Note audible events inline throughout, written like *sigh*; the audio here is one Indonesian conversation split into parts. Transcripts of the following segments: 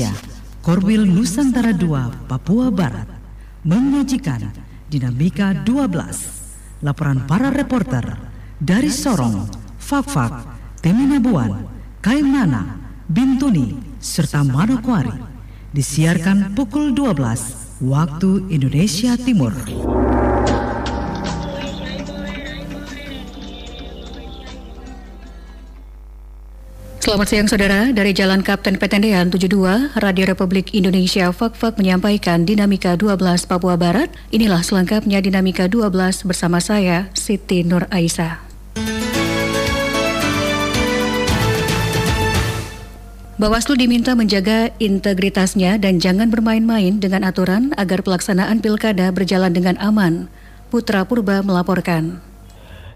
Indonesia, Korwil Nusantara II, Papua Barat, menyajikan Dinamika 12, laporan para reporter dari Sorong, Fakfak, Teminabuan, Kaimana, Bintuni, serta Manokwari, disiarkan pukul 12 waktu Indonesia Timur. Selamat siang saudara, dari Jalan Kapten Petendean 72, Radio Republik Indonesia Fakfak menyampaikan Dinamika 12 Papua Barat. Inilah selengkapnya Dinamika 12 bersama saya, Siti Nur Aisyah. Bawaslu diminta menjaga integritasnya dan jangan bermain-main dengan aturan agar pelaksanaan pilkada berjalan dengan aman. Putra Purba melaporkan.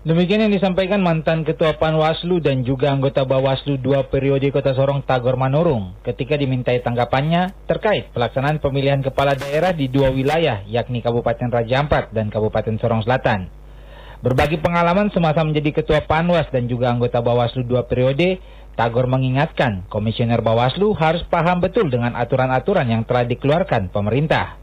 Demikian yang disampaikan mantan Ketua Panwaslu dan juga anggota Bawaslu dua periode Kota Sorong Tagor Manurung ketika dimintai tanggapannya terkait pelaksanaan pemilihan kepala daerah di dua wilayah yakni Kabupaten Raja Ampat dan Kabupaten Sorong Selatan. Berbagi pengalaman semasa menjadi Ketua Panwas dan juga anggota Bawaslu dua periode, Tagor mengingatkan Komisioner Bawaslu harus paham betul dengan aturan-aturan yang telah dikeluarkan pemerintah.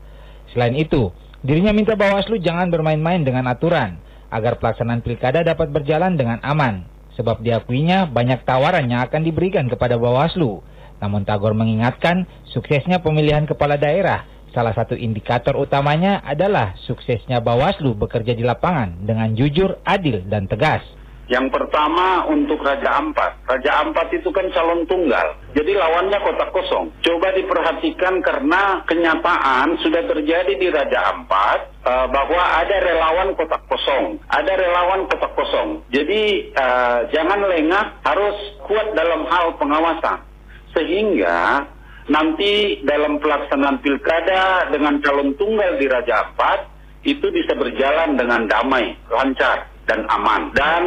Selain itu, dirinya minta Bawaslu jangan bermain-main dengan aturan agar pelaksanaan pilkada dapat berjalan dengan aman. Sebab diakuinya banyak tawaran yang akan diberikan kepada Bawaslu. Namun Tagor mengingatkan suksesnya pemilihan kepala daerah Salah satu indikator utamanya adalah suksesnya Bawaslu bekerja di lapangan dengan jujur, adil, dan tegas. Yang pertama untuk Raja Ampat. Raja Ampat itu kan calon tunggal. Jadi lawannya kotak kosong. Coba diperhatikan karena kenyataan sudah terjadi di Raja Ampat uh, bahwa ada relawan kotak kosong. Ada relawan kotak kosong. Jadi uh, jangan lengah, harus kuat dalam hal pengawasan. Sehingga nanti dalam pelaksanaan pilkada dengan calon tunggal di Raja Ampat itu bisa berjalan dengan damai, lancar, dan aman. Dan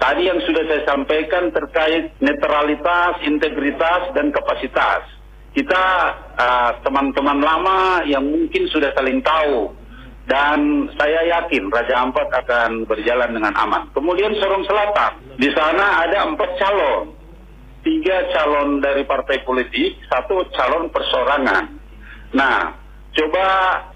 Tadi yang sudah saya sampaikan terkait netralitas, integritas, dan kapasitas. Kita teman-teman uh, lama yang mungkin sudah saling tahu dan saya yakin Raja Ampat akan berjalan dengan aman. Kemudian Sorong Selatan, di sana ada empat calon, tiga calon dari partai politik, satu calon persorangan. Nah, coba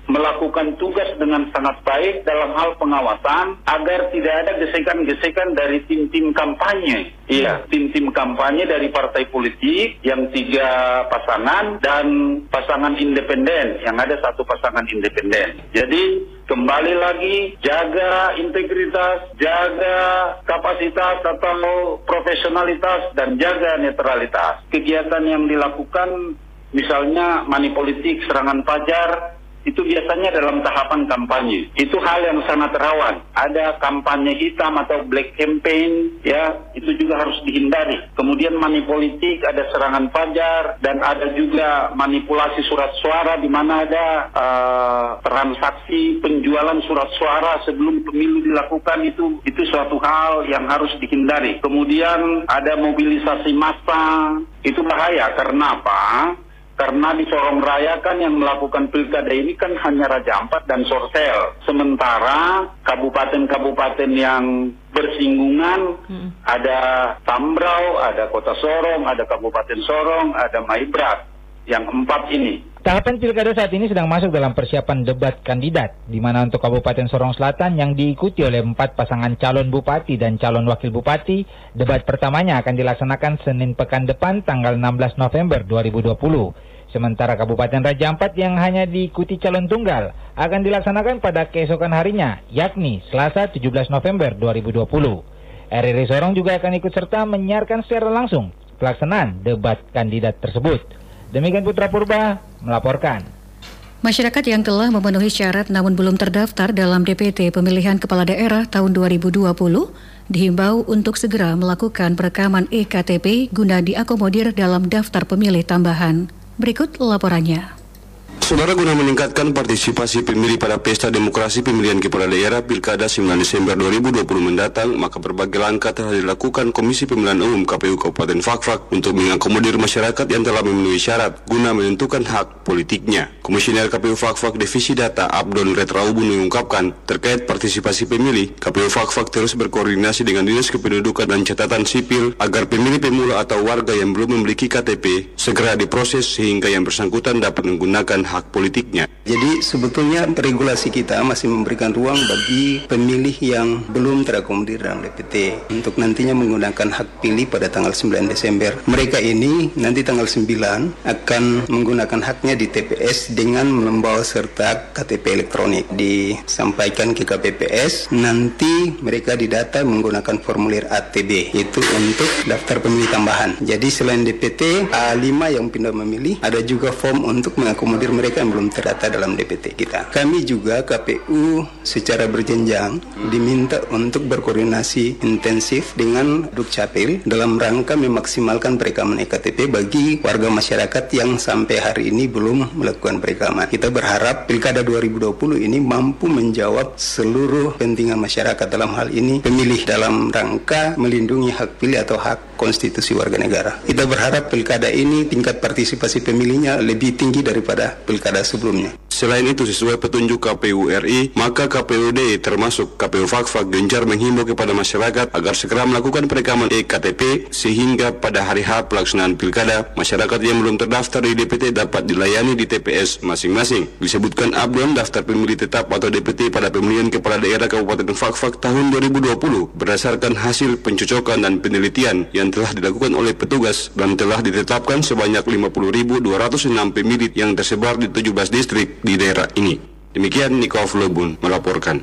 melakukan tugas dengan sangat baik dalam hal pengawasan agar tidak ada gesekan-gesekan dari tim-tim kampanye. Iya, tim-tim kampanye dari partai politik yang tiga pasangan dan pasangan independen yang ada satu pasangan independen. Jadi kembali lagi jaga integritas, jaga kapasitas atau profesionalitas dan jaga netralitas. Kegiatan yang dilakukan misalnya money politik, serangan pajar, itu biasanya dalam tahapan kampanye. Itu hal yang sangat rawan. Ada kampanye hitam atau black campaign, ya, itu juga harus dihindari. Kemudian money politik, ada serangan pajar, dan ada juga manipulasi surat suara di mana ada uh, transaksi penjualan surat suara sebelum pemilu dilakukan itu itu suatu hal yang harus dihindari. Kemudian ada mobilisasi massa, itu bahaya karena apa? Karena di Sorong Raya kan yang melakukan pilkada ini kan hanya Raja Ampat dan Sorsel. Sementara kabupaten-kabupaten yang bersinggungan hmm. ada Tambrau, ada Kota Sorong, ada Kabupaten Sorong, ada Maibrat. Yang empat ini. Tahapan pilkada saat ini sedang masuk dalam persiapan debat kandidat, di mana untuk Kabupaten Sorong Selatan yang diikuti oleh empat pasangan calon bupati dan calon wakil bupati, debat pertamanya akan dilaksanakan Senin pekan depan tanggal 16 November 2020. Sementara Kabupaten Raja Ampat yang hanya diikuti calon tunggal akan dilaksanakan pada keesokan harinya, yakni Selasa 17 November 2020. RRI Sorong juga akan ikut serta menyiarkan secara langsung pelaksanaan debat kandidat tersebut. Demikian Putra Purba melaporkan. Masyarakat yang telah memenuhi syarat namun belum terdaftar dalam DPT pemilihan kepala daerah tahun 2020 dihimbau untuk segera melakukan perekaman EKTP guna diakomodir dalam daftar pemilih tambahan. Berikut laporannya. Saudara guna meningkatkan partisipasi pemilih pada pesta demokrasi pemilihan kepala daerah Pilkada 9 Desember 2020 mendatang, maka berbagai langkah telah dilakukan Komisi Pemilihan Umum KPU Kabupaten Fakfak untuk mengakomodir masyarakat yang telah memenuhi syarat guna menentukan hak politiknya. Komisioner KPU Fakfak Divisi Data Abdon Retraubun mengungkapkan terkait partisipasi pemilih, KPU Fakfak terus berkoordinasi dengan Dinas Kependudukan dan Catatan Sipil agar pemilih pemula atau warga yang belum memiliki KTP segera diproses sehingga yang bersangkutan dapat menggunakan hak politiknya. Jadi sebetulnya regulasi kita masih memberikan ruang bagi pemilih yang belum terakomodir dalam DPT untuk nantinya menggunakan hak pilih pada tanggal 9 Desember. Mereka ini nanti tanggal 9 akan menggunakan haknya di TPS dengan membawa serta KTP elektronik disampaikan ke KPPS nanti mereka didata menggunakan formulir ATB itu untuk daftar pemilih tambahan jadi selain DPT A5 yang pindah memilih ada juga form untuk mengakomodir mereka yang belum terdata dalam DPT kita kami juga KPU secara berjenjang diminta untuk berkoordinasi intensif dengan Dukcapil dalam rangka memaksimalkan perekaman EKTP bagi warga masyarakat yang sampai hari ini belum melakukan perekaman. Kita berharap Pilkada 2020 ini mampu menjawab seluruh kepentingan masyarakat dalam hal ini pemilih dalam rangka melindungi hak pilih atau hak konstitusi warga negara. Kita berharap Pilkada ini tingkat partisipasi pemilihnya lebih tinggi daripada Pilkada sebelumnya. Selain itu, sesuai petunjuk KPU RI, maka KPUD termasuk KPU Fakfak gencar menghimbau kepada masyarakat agar segera melakukan perekaman EKTP sehingga pada hari H pelaksanaan pilkada, masyarakat yang belum terdaftar di DPT dapat dilayani di TPS masing-masing. Disebutkan Abdon daftar pemilih tetap atau DPT pada pemilihan kepala daerah Kabupaten Fakfak tahun 2020 berdasarkan hasil pencocokan dan penelitian yang telah dilakukan oleh petugas dan telah ditetapkan sebanyak 50.206 pemilih yang tersebar di 17 distrik di daerah ini. Demikian Niko Flobun melaporkan.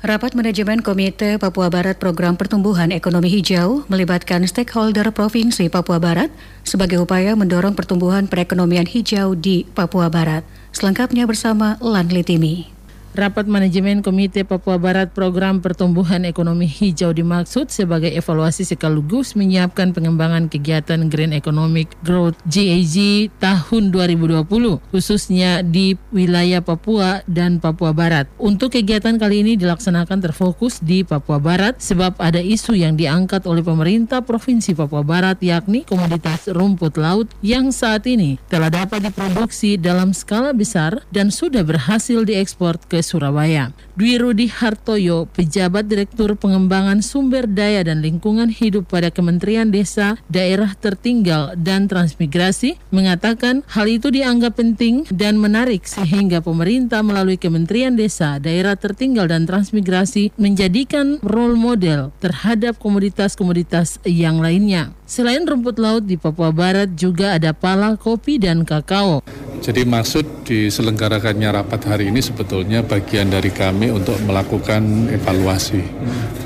Rapat Manajemen Komite Papua Barat Program Pertumbuhan Ekonomi Hijau melibatkan stakeholder Provinsi Papua Barat sebagai upaya mendorong pertumbuhan perekonomian hijau di Papua Barat. Selengkapnya bersama Lan Litimi. Rapat Manajemen Komite Papua Barat Program Pertumbuhan Ekonomi Hijau dimaksud sebagai evaluasi sekaligus menyiapkan pengembangan kegiatan Green Economic Growth GAG tahun 2020 khususnya di wilayah Papua dan Papua Barat. Untuk kegiatan kali ini dilaksanakan terfokus di Papua Barat sebab ada isu yang diangkat oleh pemerintah Provinsi Papua Barat yakni komoditas rumput laut yang saat ini telah dapat diproduksi dalam skala besar dan sudah berhasil diekspor ke Surabaya. Dwi Rudi Hartoyo, pejabat Direktur Pengembangan Sumber Daya dan Lingkungan Hidup pada Kementerian Desa, Daerah Tertinggal dan Transmigrasi, mengatakan hal itu dianggap penting dan menarik sehingga pemerintah melalui Kementerian Desa, Daerah Tertinggal dan Transmigrasi menjadikan role model terhadap komoditas-komoditas yang lainnya. Selain rumput laut di Papua Barat juga ada pala, kopi, dan kakao. Jadi maksud diselenggarakannya rapat hari ini sebetulnya bagian dari kami untuk melakukan evaluasi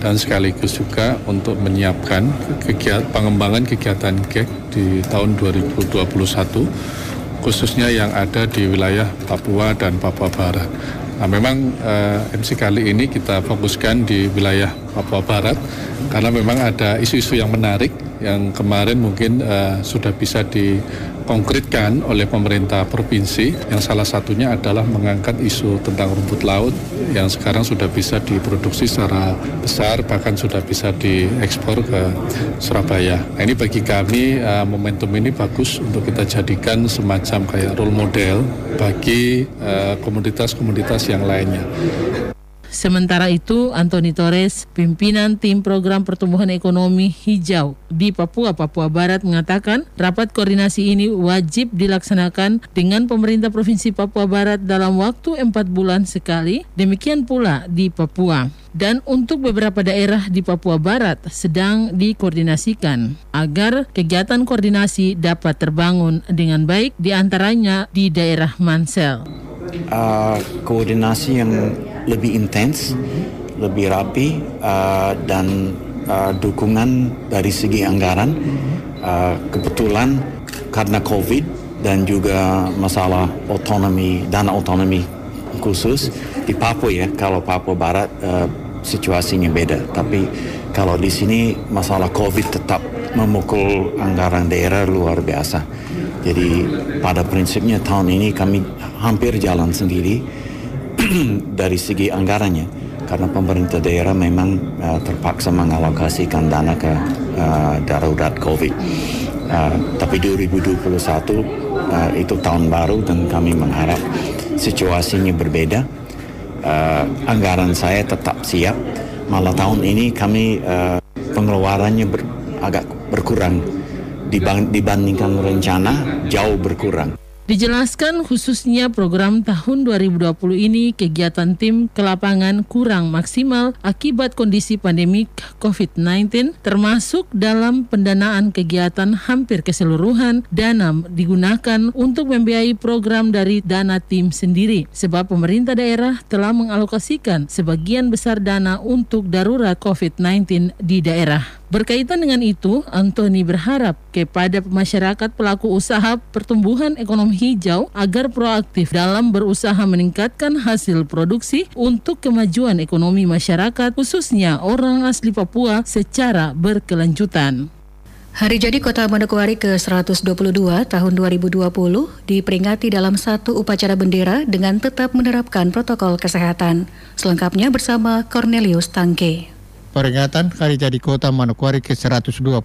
dan sekaligus juga untuk menyiapkan kegiatan pengembangan kegiatan GEC di tahun 2021 khususnya yang ada di wilayah Papua dan Papua Barat. Nah, memang eh, MC kali ini kita fokuskan di wilayah Papua Barat karena memang ada isu-isu yang menarik yang kemarin mungkin uh, sudah bisa di konkretkan oleh pemerintah provinsi yang salah satunya adalah mengangkat isu tentang rumput laut yang sekarang sudah bisa diproduksi secara besar bahkan sudah bisa diekspor ke Surabaya. Nah, ini bagi kami uh, momentum ini bagus untuk kita jadikan semacam kayak role model bagi uh, komoditas-komoditas yang lainnya. Sementara itu, Antoni Torres, pimpinan tim program pertumbuhan ekonomi hijau di Papua, Papua Barat mengatakan rapat koordinasi ini wajib dilaksanakan dengan pemerintah Provinsi Papua Barat dalam waktu empat bulan sekali, demikian pula di Papua. Dan untuk beberapa daerah di Papua Barat sedang dikoordinasikan agar kegiatan koordinasi dapat terbangun dengan baik di antaranya di daerah Mansel. Uh, koordinasi yang lebih intens, lebih rapi uh, dan uh, dukungan dari segi anggaran. Uh, kebetulan karena COVID dan juga masalah otonomi dana otonomi khusus di Papua ya. Kalau Papua Barat uh, situasinya beda, tapi kalau di sini masalah COVID tetap memukul anggaran daerah luar biasa. Jadi pada prinsipnya tahun ini kami hampir jalan sendiri *clears throat* dari segi anggarannya karena pemerintah daerah memang uh, terpaksa mengalokasikan dana ke uh, darurat COVID. Uh, tapi 2021 uh, itu tahun baru dan kami mengharap situasinya berbeda. Uh, anggaran saya tetap siap. Malah tahun ini kami uh, pengeluarannya ber, agak berkurang dibandingkan rencana jauh berkurang. Dijelaskan khususnya program tahun 2020 ini kegiatan tim ke lapangan kurang maksimal akibat kondisi pandemik COVID-19 termasuk dalam pendanaan kegiatan hampir keseluruhan dana digunakan untuk membiayai program dari dana tim sendiri sebab pemerintah daerah telah mengalokasikan sebagian besar dana untuk darurat COVID-19 di daerah. Berkaitan dengan itu, Anthony berharap kepada masyarakat pelaku usaha pertumbuhan ekonomi hijau agar proaktif dalam berusaha meningkatkan hasil produksi untuk kemajuan ekonomi masyarakat khususnya orang asli Papua secara berkelanjutan. Hari jadi Kota Manokwari ke-122 tahun 2020 diperingati dalam satu upacara bendera dengan tetap menerapkan protokol kesehatan. Selengkapnya bersama Cornelius Tangke. Peringatan Hari Jadi Kota Manokwari ke-122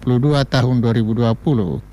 tahun 2020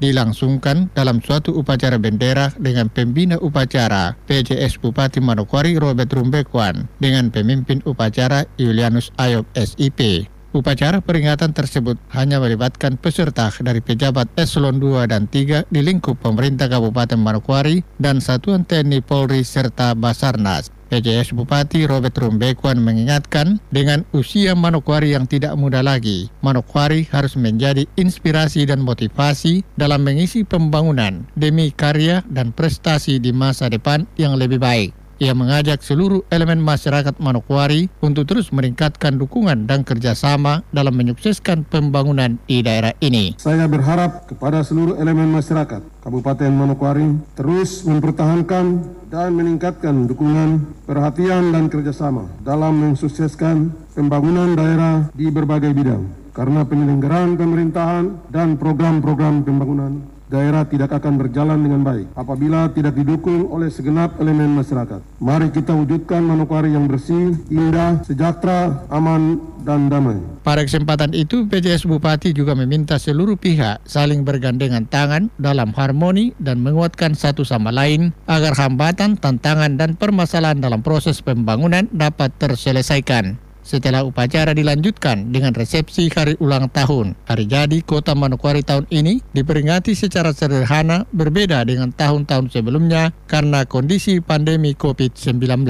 dilangsungkan dalam suatu upacara bendera dengan pembina upacara PJS Bupati Manokwari Robert Rumbekwan dengan pemimpin upacara Julianus Ayob SIP. Upacara peringatan tersebut hanya melibatkan peserta dari pejabat eselon 2 dan 3 di lingkup pemerintah Kabupaten Manokwari dan Satuan TNI Polri serta Basarnas. PJS Bupati Robert Rumbekwan mengingatkan dengan usia Manokwari yang tidak muda lagi, Manokwari harus menjadi inspirasi dan motivasi dalam mengisi pembangunan demi karya dan prestasi di masa depan yang lebih baik. Ia mengajak seluruh elemen masyarakat Manokwari untuk terus meningkatkan dukungan dan kerjasama dalam menyukseskan pembangunan di daerah ini. Saya berharap kepada seluruh elemen masyarakat Kabupaten Manokwari terus mempertahankan dan meningkatkan dukungan, perhatian, dan kerjasama dalam mensukseskan pembangunan daerah di berbagai bidang. Karena penyelenggaraan pemerintahan dan program-program pembangunan daerah tidak akan berjalan dengan baik apabila tidak didukung oleh segenap elemen masyarakat. Mari kita wujudkan Manokwari yang bersih, indah, sejahtera, aman, dan damai. Pada kesempatan itu, PJS Bupati juga meminta seluruh pihak saling bergandengan tangan dalam harmoni dan menguatkan satu sama lain agar hambatan, tantangan, dan permasalahan dalam proses pembangunan dapat terselesaikan setelah upacara dilanjutkan dengan resepsi hari ulang tahun. Hari jadi Kota Manokwari tahun ini diperingati secara sederhana berbeda dengan tahun-tahun sebelumnya karena kondisi pandemi COVID-19.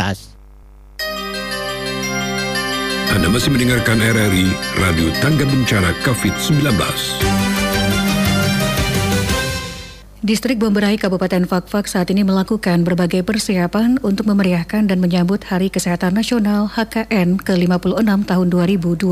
Anda masih mendengarkan RRI Radio Tangga Bencana COVID-19. Distrik Bomberai Kabupaten Fakfak saat ini melakukan berbagai persiapan untuk memeriahkan dan menyambut Hari Kesehatan Nasional HKN ke-56 tahun 2020.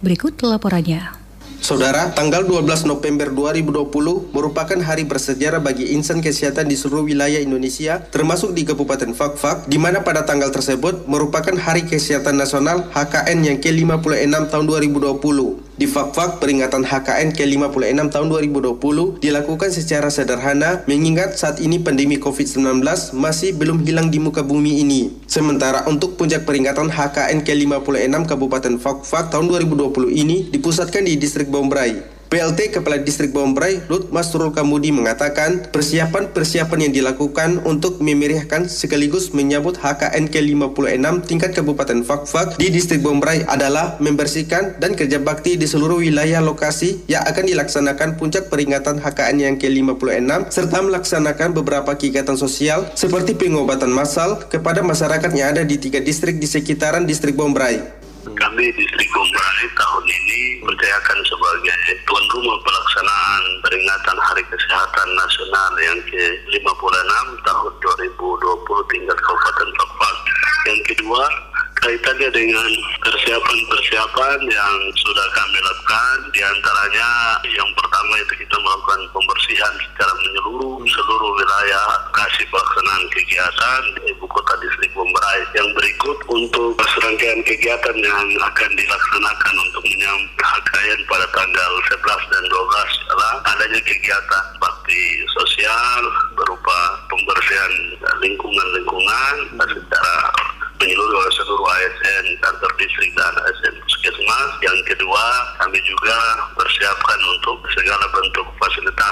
Berikut laporannya. Saudara, tanggal 12 November 2020 merupakan hari bersejarah bagi insan kesehatan di seluruh wilayah Indonesia, termasuk di Kabupaten Fakfak, di mana pada tanggal tersebut merupakan Hari Kesehatan Nasional HKN yang ke-56 tahun 2020. Di Fakfak, peringatan HKN ke-56 tahun 2020 dilakukan secara sederhana mengingat saat ini pandemi COVID-19 masih belum hilang di muka bumi ini. Sementara untuk puncak peringatan HKN ke-56 Kabupaten Fakfak tahun 2020 ini dipusatkan di distrik Bombray. PLT Kepala Distrik Bombray, Lut Masrul Kamudi mengatakan persiapan-persiapan yang dilakukan untuk memeriahkan sekaligus menyambut HKN ke-56 tingkat Kabupaten Fakfak di Distrik Bombray adalah membersihkan dan kerja bakti di seluruh wilayah lokasi yang akan dilaksanakan puncak peringatan HKN yang ke-56 serta melaksanakan beberapa kegiatan sosial seperti pengobatan massal kepada masyarakat yang ada di tiga distrik di sekitaran Distrik Bombray. Kami Distrik Bombray tahun ini percayakan sebagai tuan rumah pelaksanaan peringatan Hari Kesehatan Nasional yang ke-56 tahun 2020 tingkat Kabupaten Pakpak. Yang kedua, kaitannya dengan persiapan-persiapan yang sudah kami lakukan di antaranya yang pertama itu kita melakukan pembersihan secara menyeluruh seluruh wilayah kasih pelaksanaan kegiatan di ibu kota distrik Bombay yang berikut untuk serangkaian kegiatan yang akan dilaksanakan untuk menyambut HKN pada tanggal 11 dan 12 adalah adanya kegiatan bakti sosial berupa pembersihan lingkungan-lingkungan secara menyeluruh oleh seluruh ASN, kantor distrik dan ASN Puskesmas. Yang kedua, kami juga persiapkan untuk segala bentuk fasilitas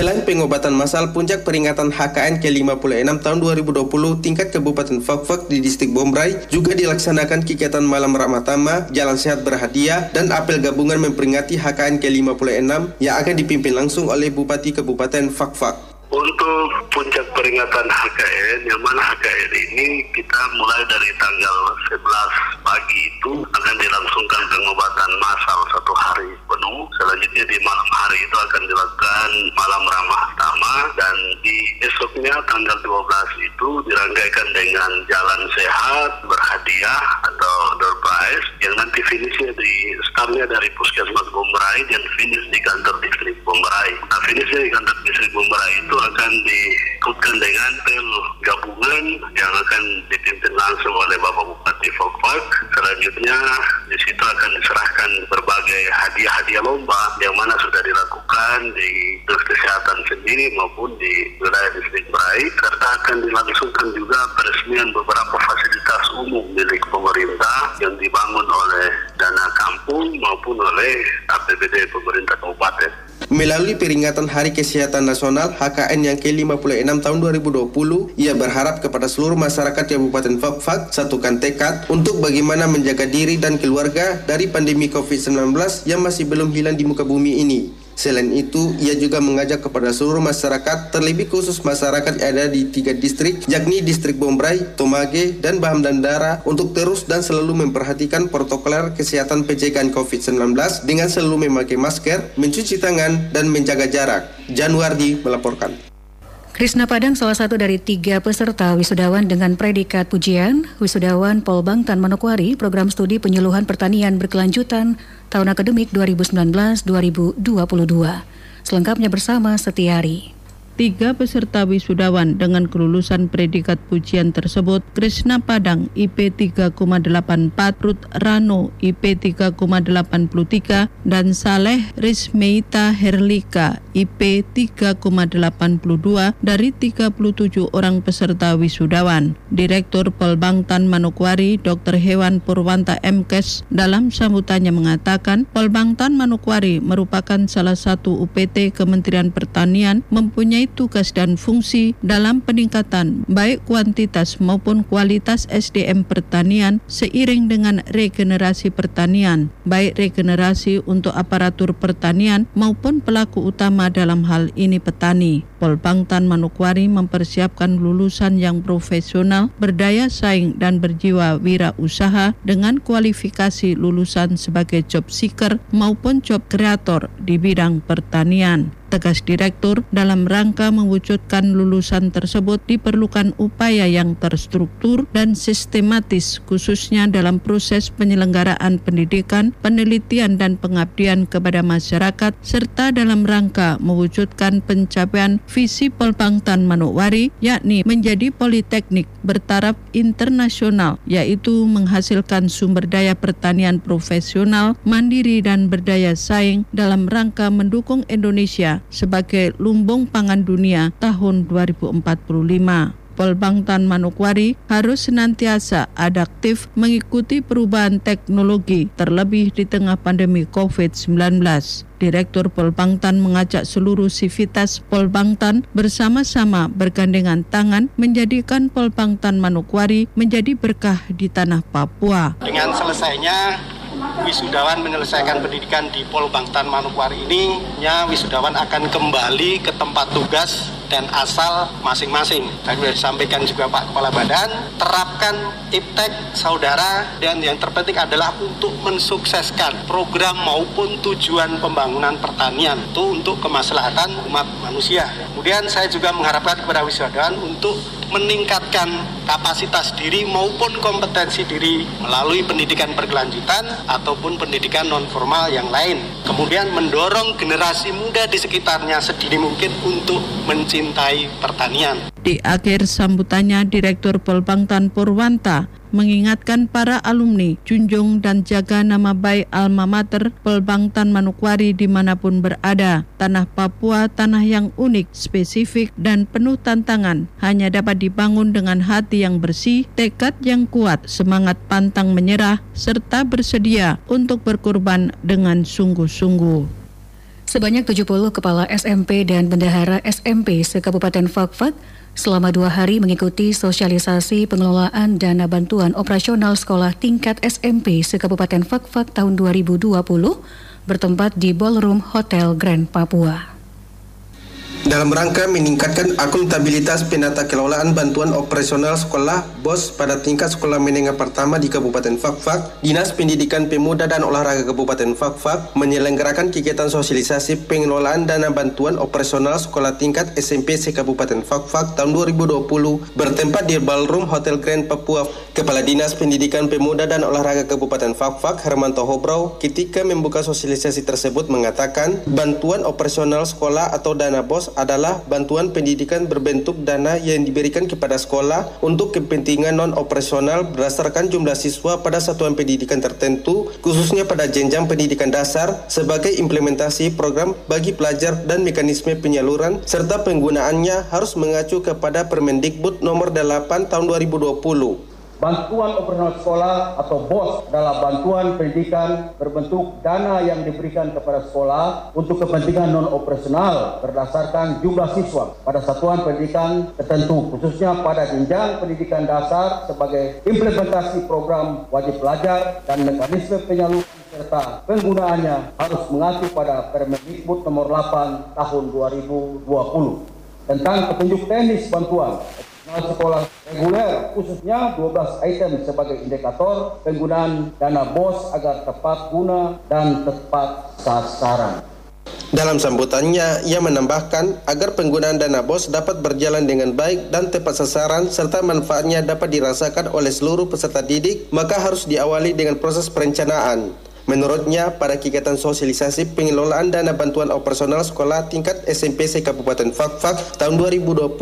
Selain pengobatan massal, puncak peringatan HKN ke-56 tahun 2020 tingkat Kabupaten Fakfak di distrik Bombray juga dilaksanakan kegiatan malam Ramatama, Jalan Sehat Berhadiah, dan apel gabungan memperingati HKN ke-56 yang akan dipimpin langsung oleh Bupati Kabupaten Fakfak. Untuk puncak peringatan HKN, yang mana HKN ini kita mulai dari tanggal 11 pagi itu akan dilangsungkan pengobatan massal satu hari penuh. Selanjutnya di malam hari itu akan dilakukan malam ramah tama dan di esoknya tanggal 12 itu dirangkaikan dengan jalan sehat berhadiah atau door prize yang nanti finishnya di startnya dari Puskesmas Bomberai dan finish di kantor distrik Bomberai. Nah finishnya di kantor distrik Bomberai itu akan diikutkan dengan pel gabungan yang akan dipimpin langsung oleh Bapak Bupati Fokfak. Selanjutnya di situ akan diserahkan berbagai hadiah-hadiah lomba yang mana sudah dilakukan di dinas kesehatan sendiri maupun di wilayah distrik Baik serta akan dilangsungkan juga peresmian beberapa fasilitas umum milik pemerintah yang dibangun oleh dana kampung maupun oleh APBD pemerintah. Melalui peringatan Hari Kesehatan Nasional HKN yang ke-56 tahun 2020, ia berharap kepada seluruh masyarakat Kabupaten Fakfak satukan tekad untuk bagaimana menjaga diri dan keluarga dari pandemi COVID-19 yang masih belum hilang di muka bumi ini. Selain itu, ia juga mengajak kepada seluruh masyarakat, terlebih khusus masyarakat yang ada di tiga distrik, yakni distrik Bombray, Tomage, dan Baham Dandara, untuk terus dan selalu memperhatikan protokol kesehatan pencegahan COVID-19 dengan selalu memakai masker, mencuci tangan, dan menjaga jarak. Januardi melaporkan. Krisna Padang salah satu dari tiga peserta wisudawan dengan predikat pujian, wisudawan Polbang Tan Manokwari, program studi penyuluhan pertanian berkelanjutan tahun akademik 2019-2022. Selengkapnya bersama Setiari. Tiga peserta wisudawan dengan kelulusan predikat pujian tersebut Krishna Padang IP 3,84, Ruth Rano IP 3,83 dan Saleh Rismeita Herlika IP 3,82 dari 37 orang peserta wisudawan. Direktur Polbangtan Manokwari Dr. Hewan Purwanta MKes dalam sambutannya mengatakan Polbangtan Manokwari merupakan salah satu UPT Kementerian Pertanian mempunyai tugas dan fungsi dalam peningkatan baik kuantitas maupun kualitas SDM pertanian seiring dengan regenerasi pertanian, baik regenerasi untuk aparatur pertanian maupun pelaku utama dalam hal ini petani. Polbangtan Manukwari mempersiapkan lulusan yang profesional, berdaya saing dan berjiwa wira usaha dengan kualifikasi lulusan sebagai job seeker maupun job kreator di bidang pertanian tegas direktur dalam rangka mewujudkan lulusan tersebut diperlukan upaya yang terstruktur dan sistematis khususnya dalam proses penyelenggaraan pendidikan, penelitian dan pengabdian kepada masyarakat serta dalam rangka mewujudkan pencapaian visi Polbangtan Manokwari yakni menjadi politeknik bertaraf internasional yaitu menghasilkan sumber daya pertanian profesional, mandiri dan berdaya saing dalam rangka mendukung Indonesia sebagai lumbung pangan dunia tahun 2045. Polbangtan Manokwari harus senantiasa adaptif mengikuti perubahan teknologi terlebih di tengah pandemi COVID-19. Direktur Polbangtan mengajak seluruh sivitas Polbangtan bersama-sama bergandengan tangan menjadikan Polbangtan Manokwari menjadi berkah di tanah Papua. Dengan selesainya wisudawan menyelesaikan pendidikan di Polbangtan Manokwari ini, ya wisudawan akan kembali ke tempat tugas dan asal masing-masing. Tadi sudah disampaikan juga Pak Kepala Badan, terapkan iptek saudara dan yang terpenting adalah untuk mensukseskan program maupun tujuan pembangunan pertanian itu untuk kemaslahatan umat manusia. Kemudian saya juga mengharapkan kepada wisudawan untuk meningkatkan kapasitas diri maupun kompetensi diri melalui pendidikan berkelanjutan ataupun pendidikan non formal yang lain. Kemudian mendorong generasi muda di sekitarnya sedini mungkin untuk mencintai pertanian. Di akhir sambutannya, Direktur Polbangtan Purwanta mengingatkan para alumni junjung dan jaga nama baik alma mater Polbangtan Manukwari di mana pun berada. Tanah Papua tanah yang unik, spesifik, dan penuh tantangan hanya dapat dibangun dengan hati yang bersih, tekad yang kuat, semangat pantang menyerah, serta bersedia untuk berkorban dengan sungguh-sungguh. Sebanyak 70 kepala SMP dan bendahara SMP se-Kabupaten Fakfak selama dua hari mengikuti sosialisasi pengelolaan dana bantuan operasional sekolah tingkat SMP se-Kabupaten Fakfak tahun 2020 bertempat di Ballroom Hotel Grand Papua. Dalam rangka meningkatkan akuntabilitas penata kelolaan bantuan operasional sekolah BOS pada tingkat sekolah menengah pertama di Kabupaten Fakfak, Dinas Pendidikan Pemuda dan Olahraga Kabupaten Fakfak menyelenggarakan kegiatan sosialisasi pengelolaan dana bantuan operasional sekolah tingkat SMP Kabupaten Fakfak tahun 2020 bertempat di Ballroom Hotel Grand Papua. Kepala Dinas Pendidikan Pemuda dan Olahraga Kabupaten Fakfak, Hermanto Hobrau, ketika membuka sosialisasi tersebut mengatakan bantuan operasional sekolah atau dana BOS adalah bantuan pendidikan berbentuk dana yang diberikan kepada sekolah untuk kepentingan non-operasional berdasarkan jumlah siswa pada satuan pendidikan tertentu, khususnya pada jenjang pendidikan dasar, sebagai implementasi program bagi pelajar dan mekanisme penyaluran, serta penggunaannya harus mengacu kepada Permendikbud nomor 8 tahun 2020. Bantuan operasional sekolah atau BOS adalah bantuan pendidikan berbentuk dana yang diberikan kepada sekolah untuk kepentingan non-operasional berdasarkan jumlah siswa pada satuan pendidikan tertentu, khususnya pada jenjang pendidikan dasar sebagai implementasi program wajib belajar dan mekanisme penyaluran serta penggunaannya harus mengacu pada Permendikbud nomor 8 tahun 2020 tentang petunjuk teknis bantuan sekolah reguler khususnya 12 item sebagai indikator penggunaan dana BOS agar tepat guna dan tepat sasaran. Dalam sambutannya, ia menambahkan agar penggunaan dana BOS dapat berjalan dengan baik dan tepat sasaran serta manfaatnya dapat dirasakan oleh seluruh peserta didik, maka harus diawali dengan proses perencanaan. Menurutnya, pada kegiatan sosialisasi pengelolaan dana bantuan operasional sekolah tingkat SMP se Kabupaten Fakfak tahun 2020,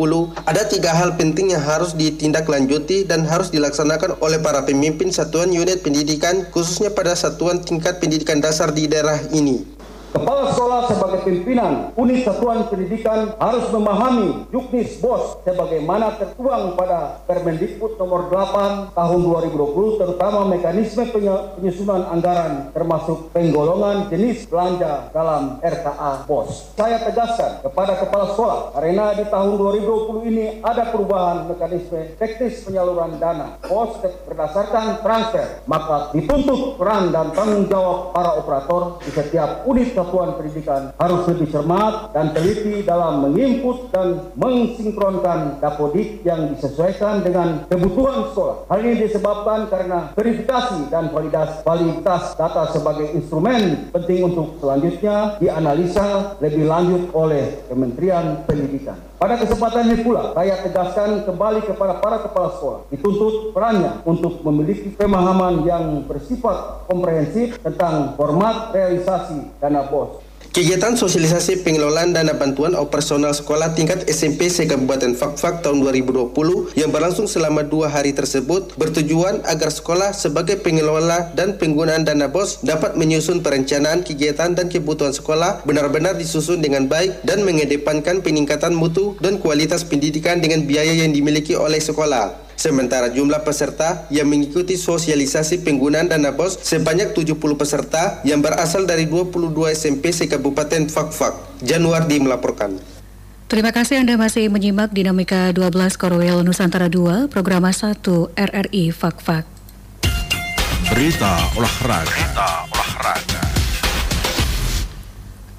ada tiga hal penting yang harus ditindaklanjuti dan harus dilaksanakan oleh para pemimpin satuan unit pendidikan, khususnya pada satuan tingkat pendidikan dasar di daerah ini. Kepala sekolah sebagai pimpinan unit satuan pendidikan harus memahami juknis BOS sebagaimana tertuang pada Permendikbud nomor 8 tahun 2020 terutama mekanisme penyusunan anggaran termasuk penggolongan jenis belanja dalam RKA BOS. Saya tegaskan kepada kepala sekolah karena di tahun 2020 ini ada perubahan mekanisme teknis penyaluran dana BOS berdasarkan transfer maka dituntut peran dan tanggung jawab para operator di setiap unit satuan pendidikan harus lebih cermat dan teliti dalam menginput dan mensinkronkan dapodik yang disesuaikan dengan kebutuhan sekolah. Hal ini disebabkan karena verifikasi dan validas, validitas data sebagai instrumen penting untuk selanjutnya dianalisa lebih lanjut oleh Kementerian Pendidikan. Pada kesempatan ini pula, saya tegaskan kembali kepada para kepala sekolah, dituntut perannya untuk memiliki pemahaman yang bersifat komprehensif tentang format realisasi dana BOS. Kegiatan sosialisasi pengelolaan dana bantuan operasional sekolah tingkat SMP se-Kabupaten Fakfak tahun 2020 yang berlangsung selama dua hari tersebut bertujuan agar sekolah sebagai pengelola dan penggunaan dana BOS dapat menyusun perencanaan kegiatan dan kebutuhan sekolah benar-benar disusun dengan baik dan mengedepankan peningkatan mutu dan kualitas pendidikan dengan biaya yang dimiliki oleh sekolah. Sementara jumlah peserta yang mengikuti sosialisasi penggunaan dana BOS sebanyak 70 peserta yang berasal dari 22 SMP se-Kabupaten Fakfak. Januardi melaporkan. Terima kasih Anda masih menyimak Dinamika 12 Korwil Nusantara 2, Program 1 RRI Fakfak. Berita olahraga. Berita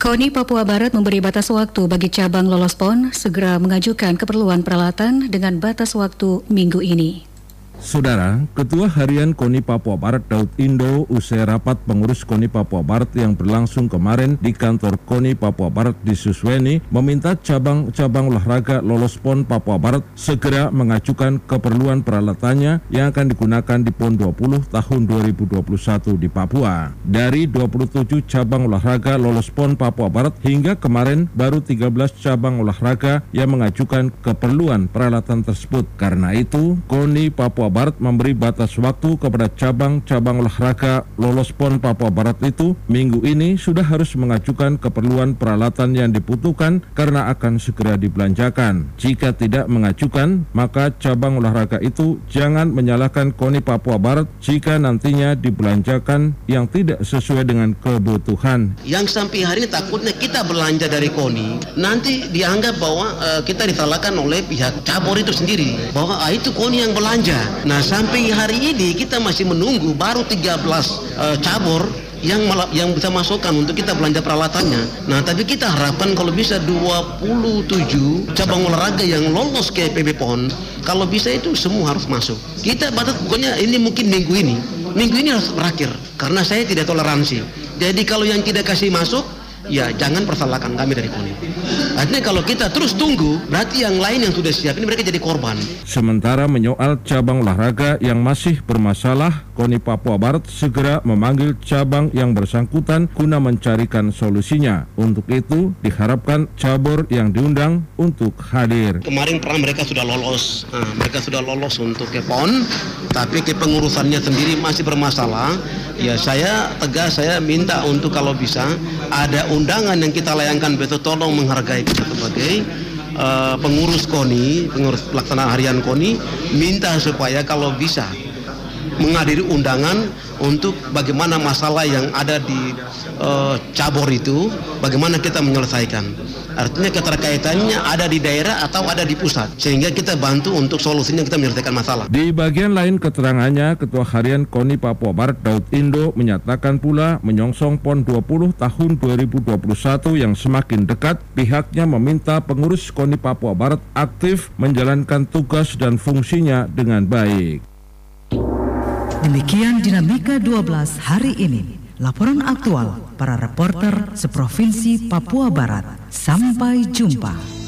KONI Papua Barat memberi batas waktu bagi cabang lolos PON segera mengajukan keperluan peralatan dengan batas waktu minggu ini. Saudara, Ketua Harian KONI Papua Barat Daud Indo usai rapat pengurus KONI Papua Barat yang berlangsung kemarin di kantor KONI Papua Barat di Susweni meminta cabang-cabang olahraga lolos PON Papua Barat segera mengajukan keperluan peralatannya yang akan digunakan di PON 20 tahun 2021 di Papua. Dari 27 cabang olahraga lolos PON Papua Barat hingga kemarin baru 13 cabang olahraga yang mengajukan keperluan peralatan tersebut. Karena itu, KONI Papua Barat memberi batas waktu kepada cabang-cabang olahraga lolos PON Papua Barat itu minggu ini sudah harus mengajukan keperluan peralatan yang dibutuhkan karena akan segera dibelanjakan. Jika tidak mengajukan, maka cabang olahraga itu jangan menyalahkan KONI Papua Barat jika nantinya dibelanjakan yang tidak sesuai dengan kebutuhan. Yang sampai hari ini takutnya kita belanja dari KONI, nanti dianggap bahwa uh, kita disalahkan oleh pihak cabur itu sendiri bahwa ah, itu KONI yang belanja. Nah sampai hari ini kita masih menunggu baru 13 uh, eh, cabur yang yang bisa masukkan untuk kita belanja peralatannya. Nah, tapi kita harapkan kalau bisa 27 cabang olahraga yang lolos ke PB PON, kalau bisa itu semua harus masuk. Kita batas pokoknya ini mungkin minggu ini. Minggu ini harus berakhir karena saya tidak toleransi. Jadi kalau yang tidak kasih masuk ya jangan persalahkan kami dari KONI. Artinya kalau kita terus tunggu, berarti yang lain yang sudah siap ini mereka jadi korban. Sementara menyoal cabang olahraga yang masih bermasalah, KONI Papua Barat segera memanggil cabang yang bersangkutan guna mencarikan solusinya. Untuk itu diharapkan cabur yang diundang untuk hadir. Kemarin pernah mereka sudah lolos, nah, mereka sudah lolos untuk ke PON, tapi kepengurusannya sendiri masih bermasalah. Ya saya tegas, saya minta untuk kalau bisa ada undangan yang kita layangkan betul tolong menghargai kita sebagai uh, pengurus KONI, pengurus pelaksanaan harian KONI, minta supaya kalau bisa menghadiri undangan untuk bagaimana masalah yang ada di uh, cabur itu, bagaimana kita menyelesaikan. Artinya keterkaitannya ada di daerah atau ada di pusat, sehingga kita bantu untuk solusinya kita menyelesaikan masalah. Di bagian lain keterangannya, Ketua Harian KONI Papua Barat Daud Indo menyatakan pula menyongsong PON 20 tahun 2021 yang semakin dekat, pihaknya meminta pengurus KONI Papua Barat aktif menjalankan tugas dan fungsinya dengan baik. Demikian dinamika 12 hari ini. Laporan aktual para reporter seprovinsi Papua Barat. Sampai jumpa.